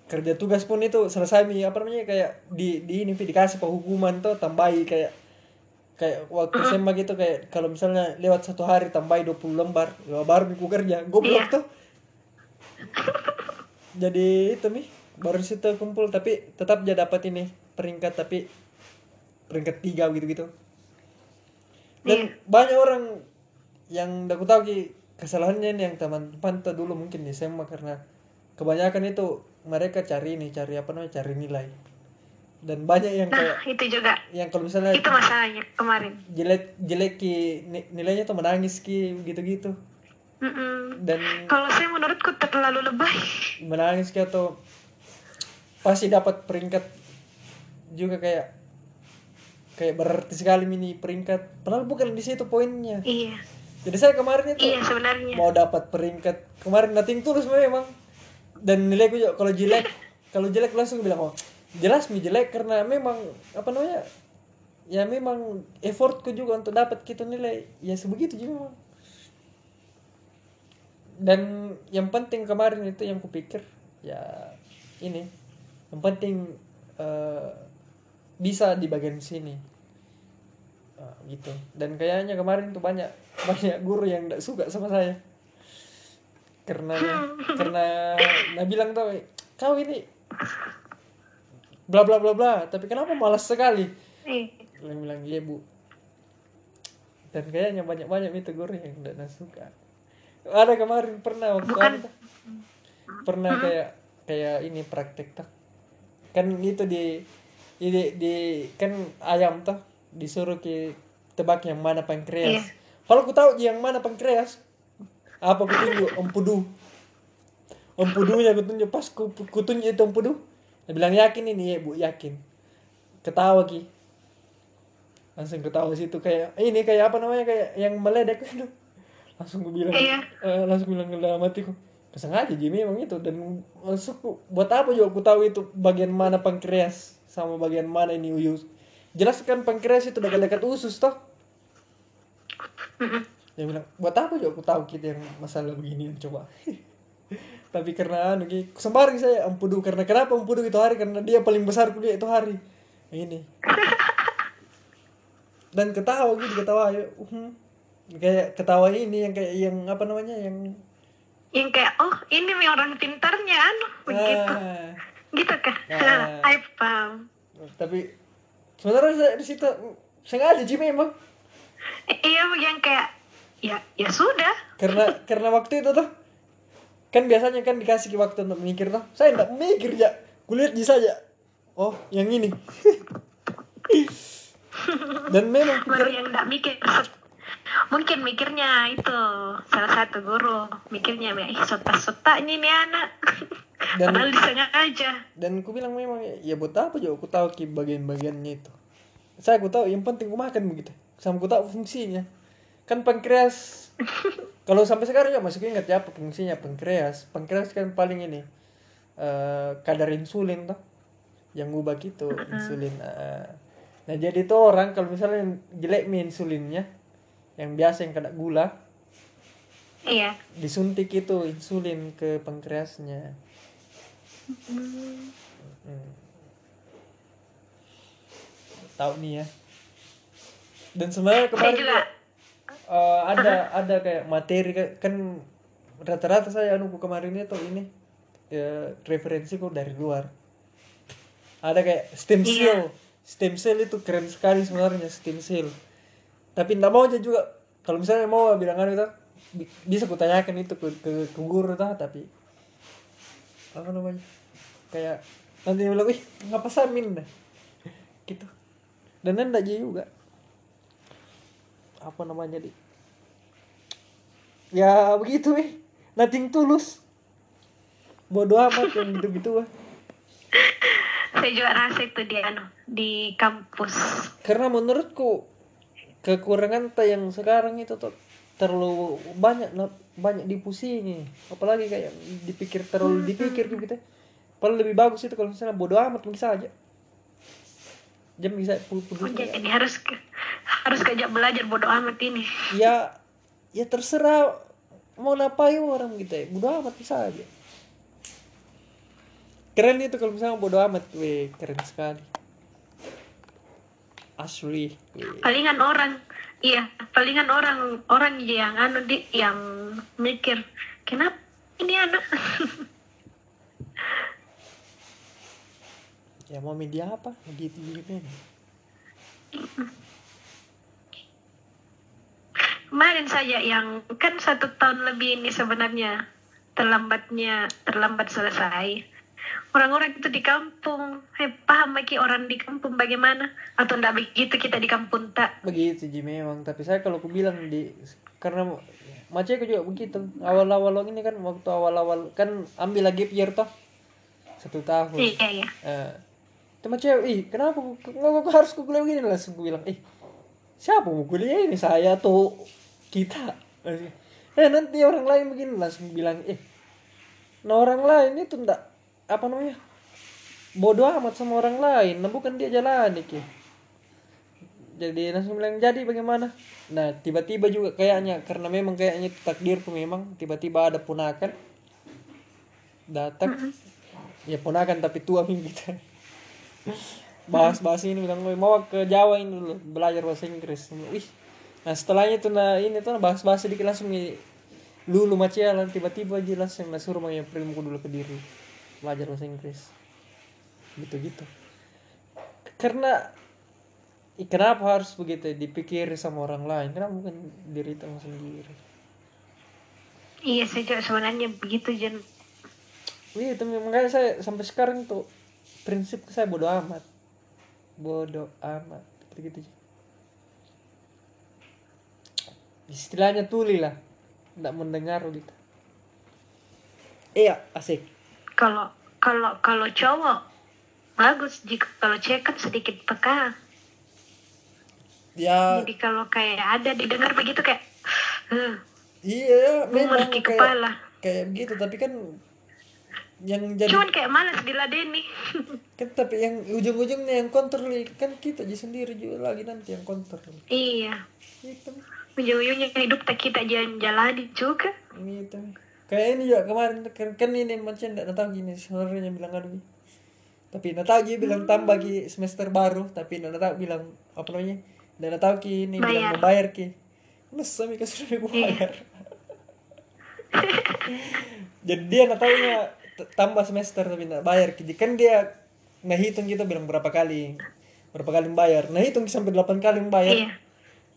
Kerja tugas pun itu selesai mi. Apa namanya kayak di di ini dikasih penghukuman tuh tambahi kayak kayak waktu SMA gitu kayak kalau misalnya lewat satu hari tambahi 20 lembar ya baru ku kerja goblok Iya. tuh. Jadi itu mi. Baru situ kumpul tapi tetap dia dapat ini peringkat tapi peringkat tiga gitu gitu dan Iya. banyak orang yang aku tahu ki kesalahannya ini yang teman pantau dulu mungkin di SMA karena kebanyakan itu mereka cari ini cari apa namanya cari nilai dan banyak yang Nah, kayak itu juga. yang kalau misalnya Itu masalahnya kemarin. jelek jelek ki ni- nilainya tuh menangis ki gitu gitu Mm-mm. dan Kalau saya menurutku terlalu lebay. menangis ki atau pasti dapat peringkat juga kayak kayak berarti sekali mini peringkat padahal bukan di situ poinnya Iya. jadi saya kemarin itu Iya sebenarnya. mau dapat peringkat kemarin nating tulus memang dan nilaiku juga kalau jelek kalau jelek langsung bilang oh jelas mi jelek karena memang apa namanya ya memang effortku juga untuk dapat gitu nilai ya sebegitu juga memang. Dan yang penting kemarin itu yang kupikir ya ini yang penting eh, bisa di bagian sini. Ah, gitu. Dan kayaknya kemarin tuh banyak banyak guru yang tidak suka sama saya. Karena karena nah bilang tuh kau ini bla bla bla bla. Tapi kenapa malas sekali? Bilang bilang iya bu. Dan kayaknya banyak banyak itu guru yang tidak suka. Ada kemarin pernah waktu Bukan. ada pernah kayak kayak ini praktek tuh. Kan itu di di, di kan ayam tuh disuruh ke tebak yang mana pankreas. Iya. kalau aku tahu yang mana pankreas apa aku tunjuk? Empudu. Empudunya aku tunjuk. Pas ku, ku tunjuk itu empudu dia bilang yakin ini ya bu yakin. Ketawa ki. Langsung ketawa situ kayak ini kayak apa namanya kayak yang meledek. Itu langsung gue bilang Iya. eh, langsung bilang ke dalam hatiku kesengaja Jimmy emang itu. Dan maksudku buat apa juga aku tahu itu bagian mana pankreas sama bagian mana ini uyus jelas kan pankreas itu dekat-dekat usus toh? Dia bilang buat apa juga aku tahu kita yang masalah beginian coba tapi karena anu ki sembarang saya empudu karena kenapa empudu itu hari karena dia paling besar kuliah itu hari ini dan ketawa gitu ketawa ya uhum. kayak ketawa ini yang kayak yang apa namanya yang Yang kayak, oh ini nih orang pintarnya, anu, begitu. ah, Gitu kan? Ah. Ayo paham. tapi sebenarnya saya di situ sengaja sih memang I- Iya, yang kayak, ya ya sudah. karena karena waktu itu tuh kan biasanya kan dikasih waktu untuk mikir tuh saya enggak mikir ya kulihat di saja oh yang ini. Dan memang Baru pikir yang enggak mikir. Mungkin mikirnya itu salah satu guru. Mikirnya ya ih sotak-sotaknya nih anak. Dan- Padahal disengaja. dan aku bilang memang ya, buat apa juga aku tahu ki bagian-bagiannya itu. Saya aku tahu yang penting aku makan begitu. Sama aku tahu fungsinya kan pankreas kalau sampai sekarang ya masih ingat ya apa fungsinya pankreas pankreas kan paling ini eh kadar insulin tuh yang ubah gitu insulin eh. nah jadi itu orang kalau misalnya jelek mi insulinnya yang biasa yang kena gula Iya. disuntik itu insulin ke pankreasnya Hmm. Hmm. Tahu nih ya. Dan sebenarnya kemarin juga. Eh, ada ada kayak materi ka- kan rata-rata saya anu kemarin itu ini ya, referensi kok dari luar. Ada kayak stem Iya. cell. Stem cell itu keren sekali sebenarnya stem cell. Tapi enggak mau aja juga kalau misalnya mau bilang anu itu bi- bisa kutanyakan itu ke ke, ke guru tapi apa namanya kayak nanti bilang wih ngapa samin dah gitu dan aja juga apa namanya di ya begitu eh nothing tulus. Bodoh amat yang gitu gitu ah Saya juga rasa itu di anu di kampus. karena menurutku kekurangan ta yang sekarang itu tuh terlalu banyak banyak dipusingi. Apalagi kayak dipikir terlalu dipikir gitu padahal lebih bagus itu kalau misalnya bodoh amat bisa aja jam bisa puluh puluh jadi harus ke- harus kejak belajar bodoh amat ini. ya ya terserah mau ngapain orang gitu ya. Bodo amat bisa aja. Keren itu kalau misalnya bodo amat weh keren sekali. Asli. Palingan orang, iya, palingan orang orang yang anu di yang mikir kenapa ini anak ya mau media apa? Begitu gitu kemarin saja yang kan satu tahun lebih ini sebenarnya terlambatnya terlambat selesai. Orang-orang itu di kampung eh, paham lagi orang di kampung bagaimana? Atau enggak begitu kita di kampung tak? Begitu Ji memang. Tapi saya kalau aku bilang di karena macetku juga begitu. Awal-awal ini kan waktu awal-awal kan ambil lagi year toh. Satu tahun. Iya iya. Eh, teman cewek, ih kenapa kok kok- harus kuliah begini? Langsung gue bilang, ih siapa mau kuliah ini? Saya atau kita? Eh nanti orang lain begini. Langsung bilang, eh nah orang lain itu ndak apa namanya bodoh amat sama orang lain, nah bukan dia jalan ki. Jadi langsung bilang jadi bagaimana? Nah tiba-tiba juga kayaknya karena memang kayaknya takdirku memang tiba-tiba ada ponakan datang. Ya ponakan tapi tua minggu kita bahas bahas ini bilang "Woi, mau ke Jawa ini dulu belajar bahasa Inggris. Wih. nah setelahnya tuh nah ini tuh bahas bahas sedikit langsung nih. Lulu macialan tiba-tiba aja langsung nah, suruh mau primuku dulu ke diri belajar bahasa Inggris. Gitu gitu karena kenapa harus begitu dipikir sama orang lain? Kenapa bukan diri kita sendiri. Iya juga sebenarnya begitu Jen. Iya itu makanya saya sampai sekarang tuh prinsip saya bodoh amat. Bodoh amat. Gitu gitu istilahnya tuli lah. Tidak mendengar gitu. Iya asik. Kalau kalau kalau cowok bagus jika kalau cewek kan sedikit peka. Ya. Jadi kalau kayak ada didengar begitu kayak eh, iya memang kayak kepala. kayak begitu. Tapi kan yang jadi cuman kayak malas diladeni. Kan tapi yang ujung-ujungnya yang kontrol kan kita aja sendiri juga lagi nanti yang kontrol iya. Itu ujung-ujungnya hidup tak kita jalan jalani juga. Gitu. Kayak ini juga kemarin kan, kan ini macam tidak tahu gini sebenarnya bilang aduh tapi tidak tahu dia bilang tambah ki semester baru tapi tidak tahu bilang apa namanya tidak tahu ki ini bilang Bayar. mau bayar ki. Masa mi kasih gue bayar jadi dia tidak tahunya t- tambah semester tapi tidak bayar. Ki kan dia nah hitung kita bilang berapa kali berapa kali bayar nah hitung sampai 8 kali bayar iya.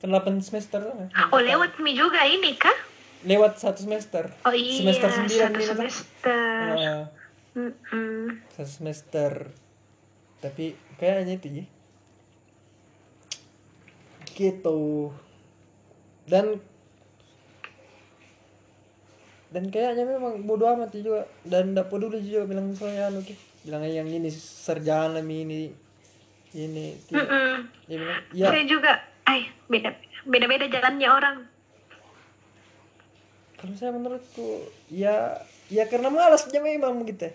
Kan 8 semester. Oh lewat mi juga ini kah? Lewat satu semester. Oh iya semester 9 satu ini tuh. semester. Nah, Mm-mm. satu semester. Tapi kayaknya itu ya gitu. Dan dan kayaknya memang bodo amat juga. Dan tidak peduli juga bilang misalnya anu ki. Bilang yang ini sarjana mi ini ini ti- Mm-mm. dia bilang ya saya juga. Ay beda beda beda jalannya orang. Kalau saya menurutku ya ya karena malas aja memang gitu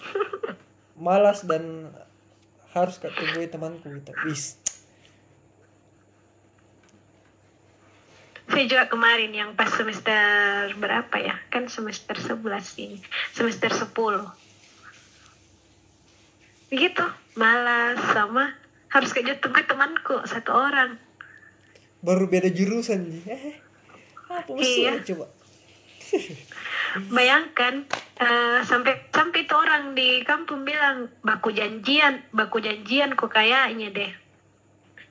malas dan harus ketemu temanku gitu. Wis saya juga kemarin yang pas semester berapa ya? Kan semester 11 ini. Semester 10 begitu. Malas sama harus kerja tunggu temanku satu orang. Baru beda jurusan Ji. eh apa maksudnya Iya. coba. Bayangkan eh, sampai sampai itu orang di kampung bilang baku janjian baku janjian kok kayaknya deh.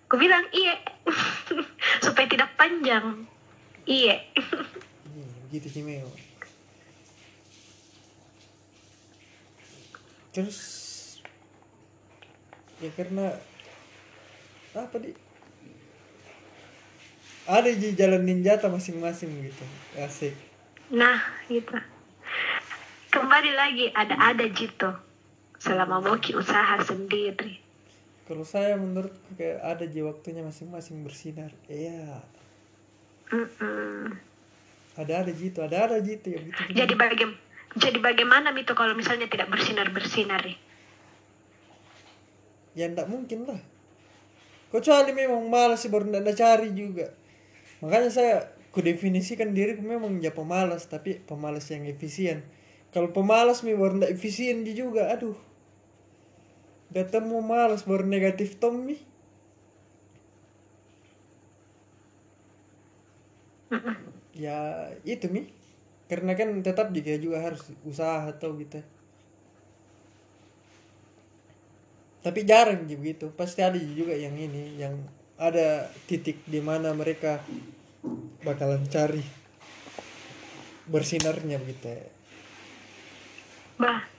Ku bilang iya. Supaya tidak panjang iya begitu sih memang terus ya karena apa di ada di jalan ninjata masing-masing gitu asik Nah, gitu. Kembali lagi ada-ada gitu. Selama Boki usaha sendiri. kalau saya menurutku kayak ada di waktunya masing-masing bersinar iya Mm-mm. ada ada gitu ada ada gitu ya gitu. Jadi bagaim jadi bagaimana itu kalau misalnya tidak bersinar-bersinar nih? ya ndak mungkin lah. Kecuali memang malas sih baru ndak cari juga. Makanya saya kudefinisikan diri memang ya pemalas tapi pemalas yang efisien. Kalau pemalas mi baru ndak efisien juga aduh. Ketemu malas baru negatif tom mi ya itu mi. Karena kan tetap juga juga harus usaha atau gitu. Tapi jarang sih begitu. Pasti ada juga yang ini yang ada titik di mana mereka bakalan cari bersinarnya begitu. Bah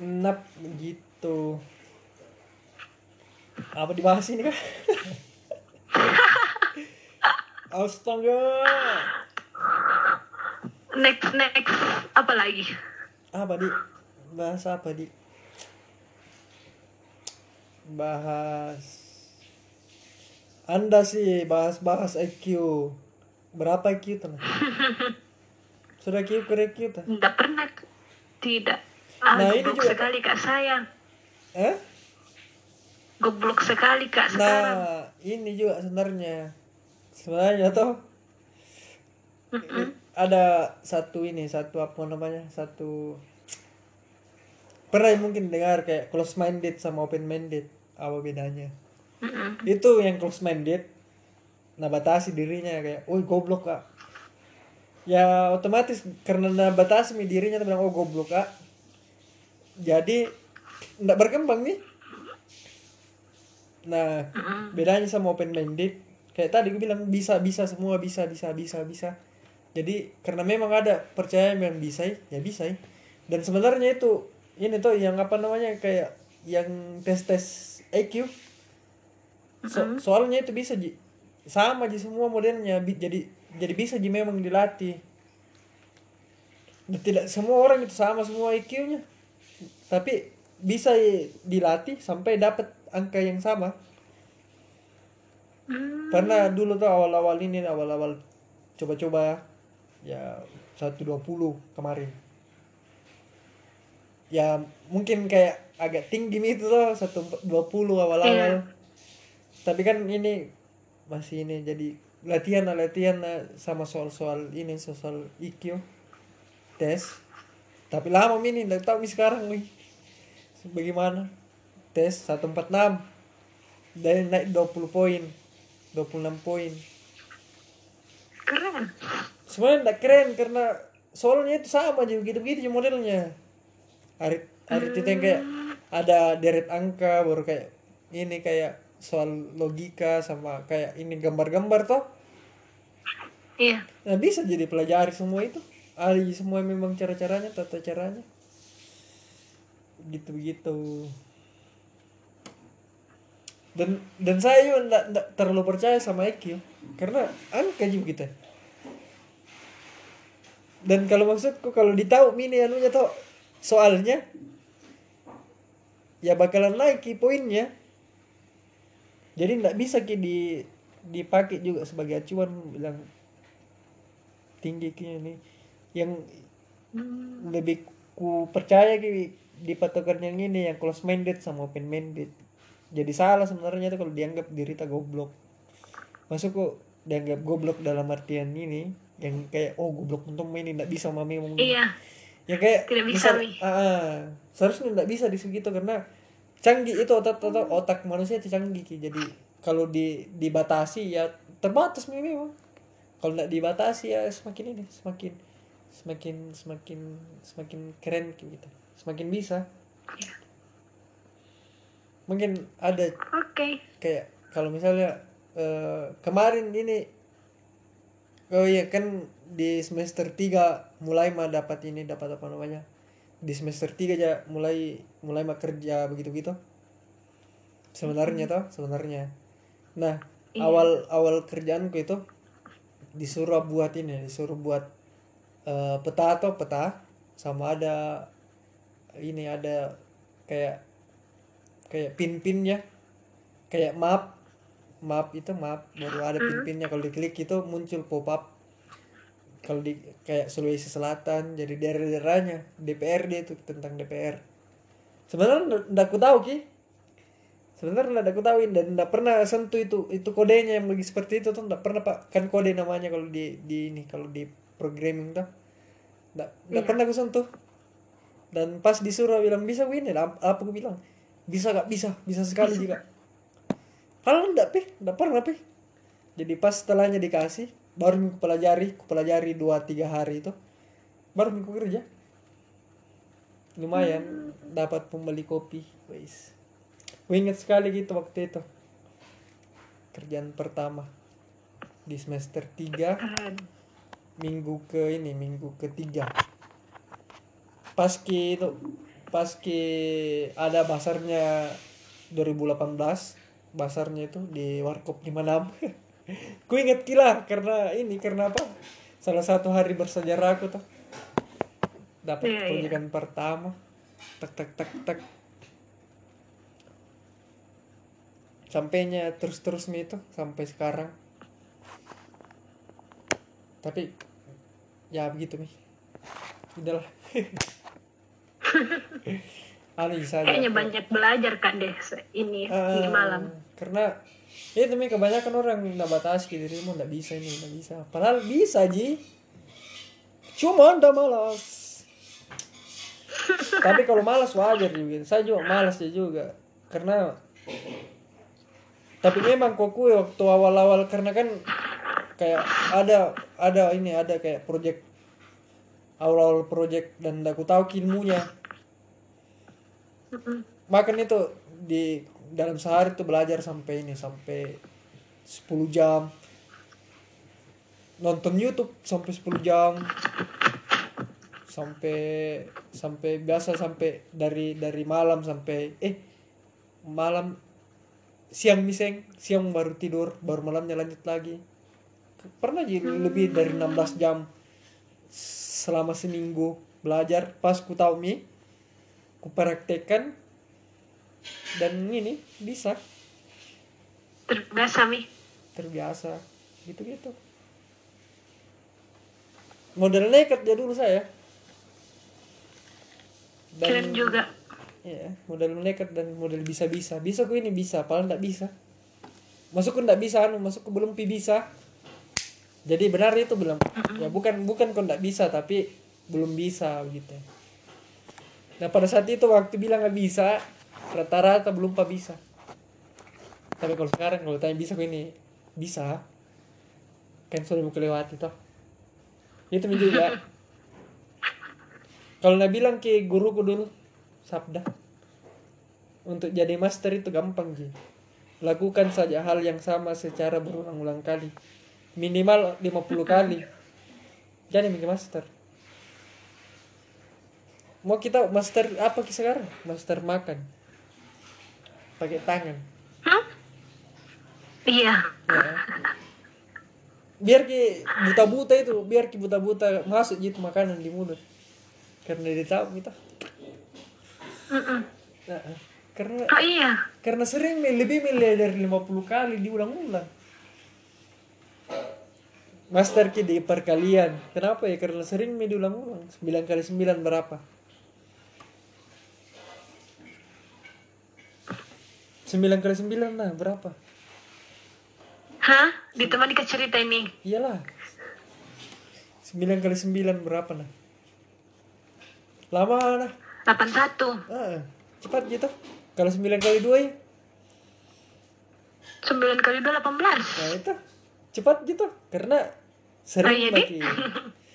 nap gitu. Apa dibahas ini kah astaga. Next next. Apa lagi? Apa di bahas apa di bahas. Anda sih bahas-bahas IQ berapa IQ tuh sudah IQ ke IQ tuh Tidak pernah tidak ah, Nah, ini goblok juga- sekali kak sayang. Eh goblok sekali kak sekarang. nah ini juga sebenarnya. Sebenarnya tuh i- ada satu ini satu apa namanya satu pernah mungkin dengar kayak close minded sama open minded apa bedanya? Mm-mm. itu yang close minded nah batasi dirinya kayak oh goblok kak. Ya otomatis karena nah batasi mi dirinya tuh bilang oh goblok kak jadi ndak berkembang nih. Nah Mm-mm. bedanya sama open minded. Kayak tadi gue bilang bisa bisa semua bisa bisa bisa bisa. Jadi karena memang ada percaya yang bisa ya bisa. Dan sebenarnya itu ini tuh yang apa namanya kayak yang tes tes EQ So- soalnya itu bisa ji. Sama ji semua modelnya. Bi- jadi jadi bisa ji memang dilatih. Dan tidak semua orang itu sama semua IQ-nya tapi bisa dilatih sampai dapat angka yang sama. Hmm. pernah dulu tuh awal-awal ini awal-awal coba-coba ya 120 kemarin. Ya mungkin kayak agak tinggi nih itu tuh 120 awal-awal. Iya. tapi kan ini masih ini jadi latihan lah latihan lah sama soal-soal ini soal IQ tes. Tapi lama ini nggak tahu nih sekarang nih bagaimana? Tes 146 dari naik 20 poin. 26 poin. Keren. Sebenarnya enggak keren karena soalnya itu sama aja begitu begitu modelnya. Hari hari itu yang kayak ada deret angka baru kayak ini kayak soal logika sama kayak ini gambar-gambar toh. Iya. Nah bisa jadi pelajari semua itu. Ada semua memang cara-caranya tata caranya gitu begitu dan dan saya juga enggak, enggak terlalu percaya sama IQ karena angka juga kita. Dan kalau maksudku kalau ditahu mini anunya tuh soalnya ya bakalan naik poinnya. Jadi nggak bisa ki di dipakai juga sebagai acuan bilang tinggi ki ini. Yang lebih ku percaya ki di patokan yang ini yang close minded sama open minded. Jadi salah sebenarnya tuh kalau dianggap diri tak goblok. Masuk kok dianggap goblok dalam artian ini yang kayak oh goblok untung ini nggak bisa mami ngomong iya. Ya kayak Tidak bisa, misal- Mi. ah, ah. seharusnya nggak bisa di situ karena canggih itu otak otak otak manusia itu canggih jadi kalau di dibatasi ya terbatas memang kalau nggak dibatasi ya semakin ini semakin semakin semakin semakin keren gitu semakin bisa. Iya. mungkin ada oke. kayak kalau misalnya eh, kemarin ini oh iya kan di semester 3 mulai mah dapat ini dapat apa namanya? Di semester 3 aja mulai mulai mah kerja begitu gitu sebenarnya toh sebenarnya. Nah Iya. awal awal kerjaanku itu disuruh buat ini disuruh buat eh, peta atau peta. Sama ada ini ada kayak kayak pin-pinnya kayak map. Map itu map. Baru ada pin-pinnya. Kalau diklik itu muncul pop up kalau di kayak Sulawesi Selatan. Jadi daerah-daerahnya. DPRD itu tentang DPR sebenarnya ndak aku tahu ki. Sebenarnya ndak aku tahu dan ndak pernah sentuh itu itu kodenya yang lagi seperti itu tuh. Ndak pernah pak. Kan kode namanya kalau di di ini. Kalau di programming tuh. Ndak ndak Iya. pernah aku sentuh dan pas disuruh bilang bisa ini apa apa aku bilang? Bisa gak bisa bisa sekali juga. Kalau ndak pi ndak pernah pi jadi pas setelahnya dikasih baru aku pelajari pelajari dua tiga hari itu baru aku kerja. Lumayan dapat pembeli kopi Aku ingat sekali gitu waktu itu. Kerjaan pertama di semester 3 Keren. minggu ke ini minggu ketiga pas ki itu pas ki ada basarnya 2018 basarnya itu di warkop 56 ku inget gila karena ini karena apa? Salah satu hari bersejarah aku tuh. Dapat Iya, iya. proyekan pertama. Tak tak tak tak sampainya terus terus itu sampai sekarang. Tapi ya begitu nih udahlah aja Kayaknya banyak belajar kak deh ini ini Ah, malam. karena itu nih kebanyakan orang nggak batas dirimu nggak bisa ini nggak bisa. Padahal bisa ji. Cuma anda malas. Tapi kalau malas wajar juga. Saya juga malas ya juga. Karena tapi memang kok kue waktu awal-awal karena kan kayak ada ada ini ada kayak project awal-awal project dan aku tahu ilmunya. Makan itu di dalam sehari tuh belajar sampai ini sampai 10 jam. Nonton YouTube sampai 10 jam. Sampai sampai biasa sampai dari dari malam sampai eh malam siang miseng siang baru tidur baru malamnya lanjut lagi. Pernah jadi lebih dari 16 jam selama seminggu belajar. Pas ku tahu mi ku praktekkan dan ini bisa. Terbiasa mi. terbiasa. Gitu gitu model nekat ya dulu saya. Keren juga. ya model nekat dan model bisa bisa bisa ku ini bisa paling tidak bisa. Masuk ku tidak bisa anu masuk ku belum pi bisa. Jadi benar itu belum. Ya bukan bukan kau tidak bisa tapi belum bisa gitu nah pada saat itu waktu bilang nggak bisa rata-rata belum pa bisa. Tapi kalau sekarang kalau tanya bisa ini bisa. Kan sudah mau kelewati toh. Itu juga kalau nak bilang ke guruku dulu sabda. Untuk jadi master itu gampang Ji. Lakukan saja hal yang sama secara berulang-ulang kali. Minimal 50 kali. Jadi menjadi master mau kita master apa sekarang master makan pakai tangan Hah? Iya. ya. biar ki buta-buta itu biar ki buta-buta masuk gitu makanan di mulut karena dia tahu kita. Nah, karena Oh iya. karena sering lebih milih dari 50 kali diulang-ulang master ki di perkalian kenapa ya karena sering diulang-ulang 9 kali 9 berapa 9 kali 9 nah berapa Hah? Ditemani ke cerita ini. iyalah 9 kali 9 berapa nah lama nah 81. ah, cepat gitu kalau 9 kali 2 ya 9 kali 2 18. Nah itu cepat gitu karena sering Oh, iya, lagi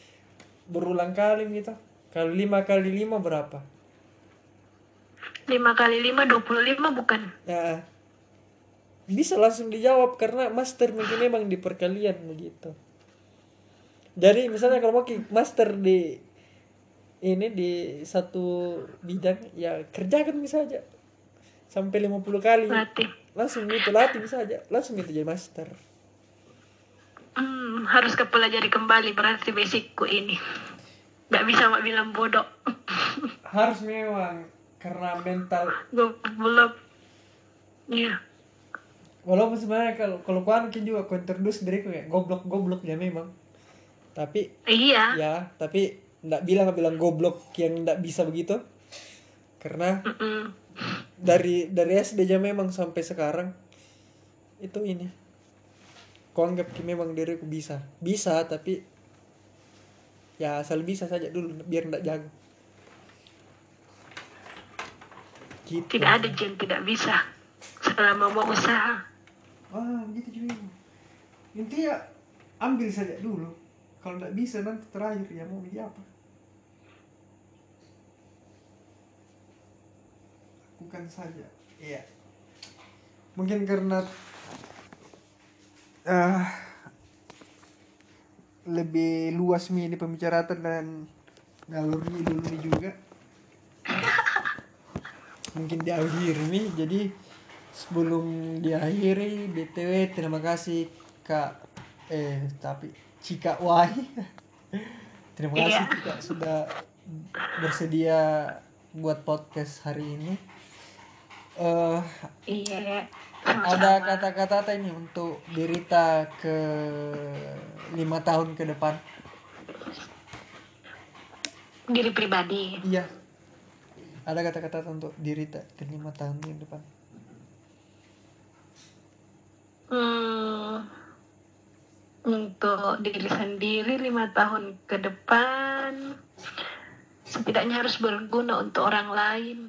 berulang kali gitu. Kalau lima kali lima berapa? 5 kali 5 25 bukan? Nah, bisa langsung dijawab karena master mungkin memang di perkalian begitu. Jadi misalnya kalau mau master di ini di satu bidang ya kerjakan bisa aja sampai 50 kali Berarti. langsung gitu latih bisa aja langsung gitu jadi master Hmm, harus kepelajari kembali berarti basicku ini. Gak bisa mak bilang bodoh. harus memang karena mental. Gue belum. Iya. walaupun sebenarnya kalau kalau kuan mungkin juga ku introduce diriku kayak goblok goblok ya memang tapi iya. ya tapi nggak bilang bilang goblok yang nggak bisa begitu. Karena Mm-mm. dari dari SD aja memang sampai sekarang itu ini. Kau anggap memang diriku bisa. Bisa tapi ya asal bisa saja dulu biar nggak jago gitu tidak ada yang tidak bisa selama mau usaha. Ah gitu juga intinya ambil saja dulu. Kalau nggak bisa nanti terakhir ya mau jadi apa? Lakukan saja. Iya. Mungkin karena ah lebih luas mi ini pembicaraan dan ngalur ngidul mi juga mungkin diakhiri mi jadi sebelum diakhiri btw terima kasih kak. Eh tapi Cika Wai. Terima kasih Iya. Cika sudah bersedia buat podcast hari ini. Eh iya ada kata-kata apa ini untuk Dirita ke lima tahun ke depan? Diri pribadi. Iya ada kata-kata untuk Dirita ke lima tahun ke depan. Hmm, untuk diri sendiri lima tahun ke depan setidaknya harus berguna untuk orang lain.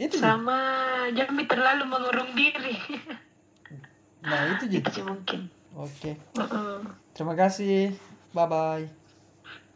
Itu sama jangan terlalu mengurung diri. Nah itu itu jadi sih mungkin. Oke. Mm-mm. terima kasih 拜拜。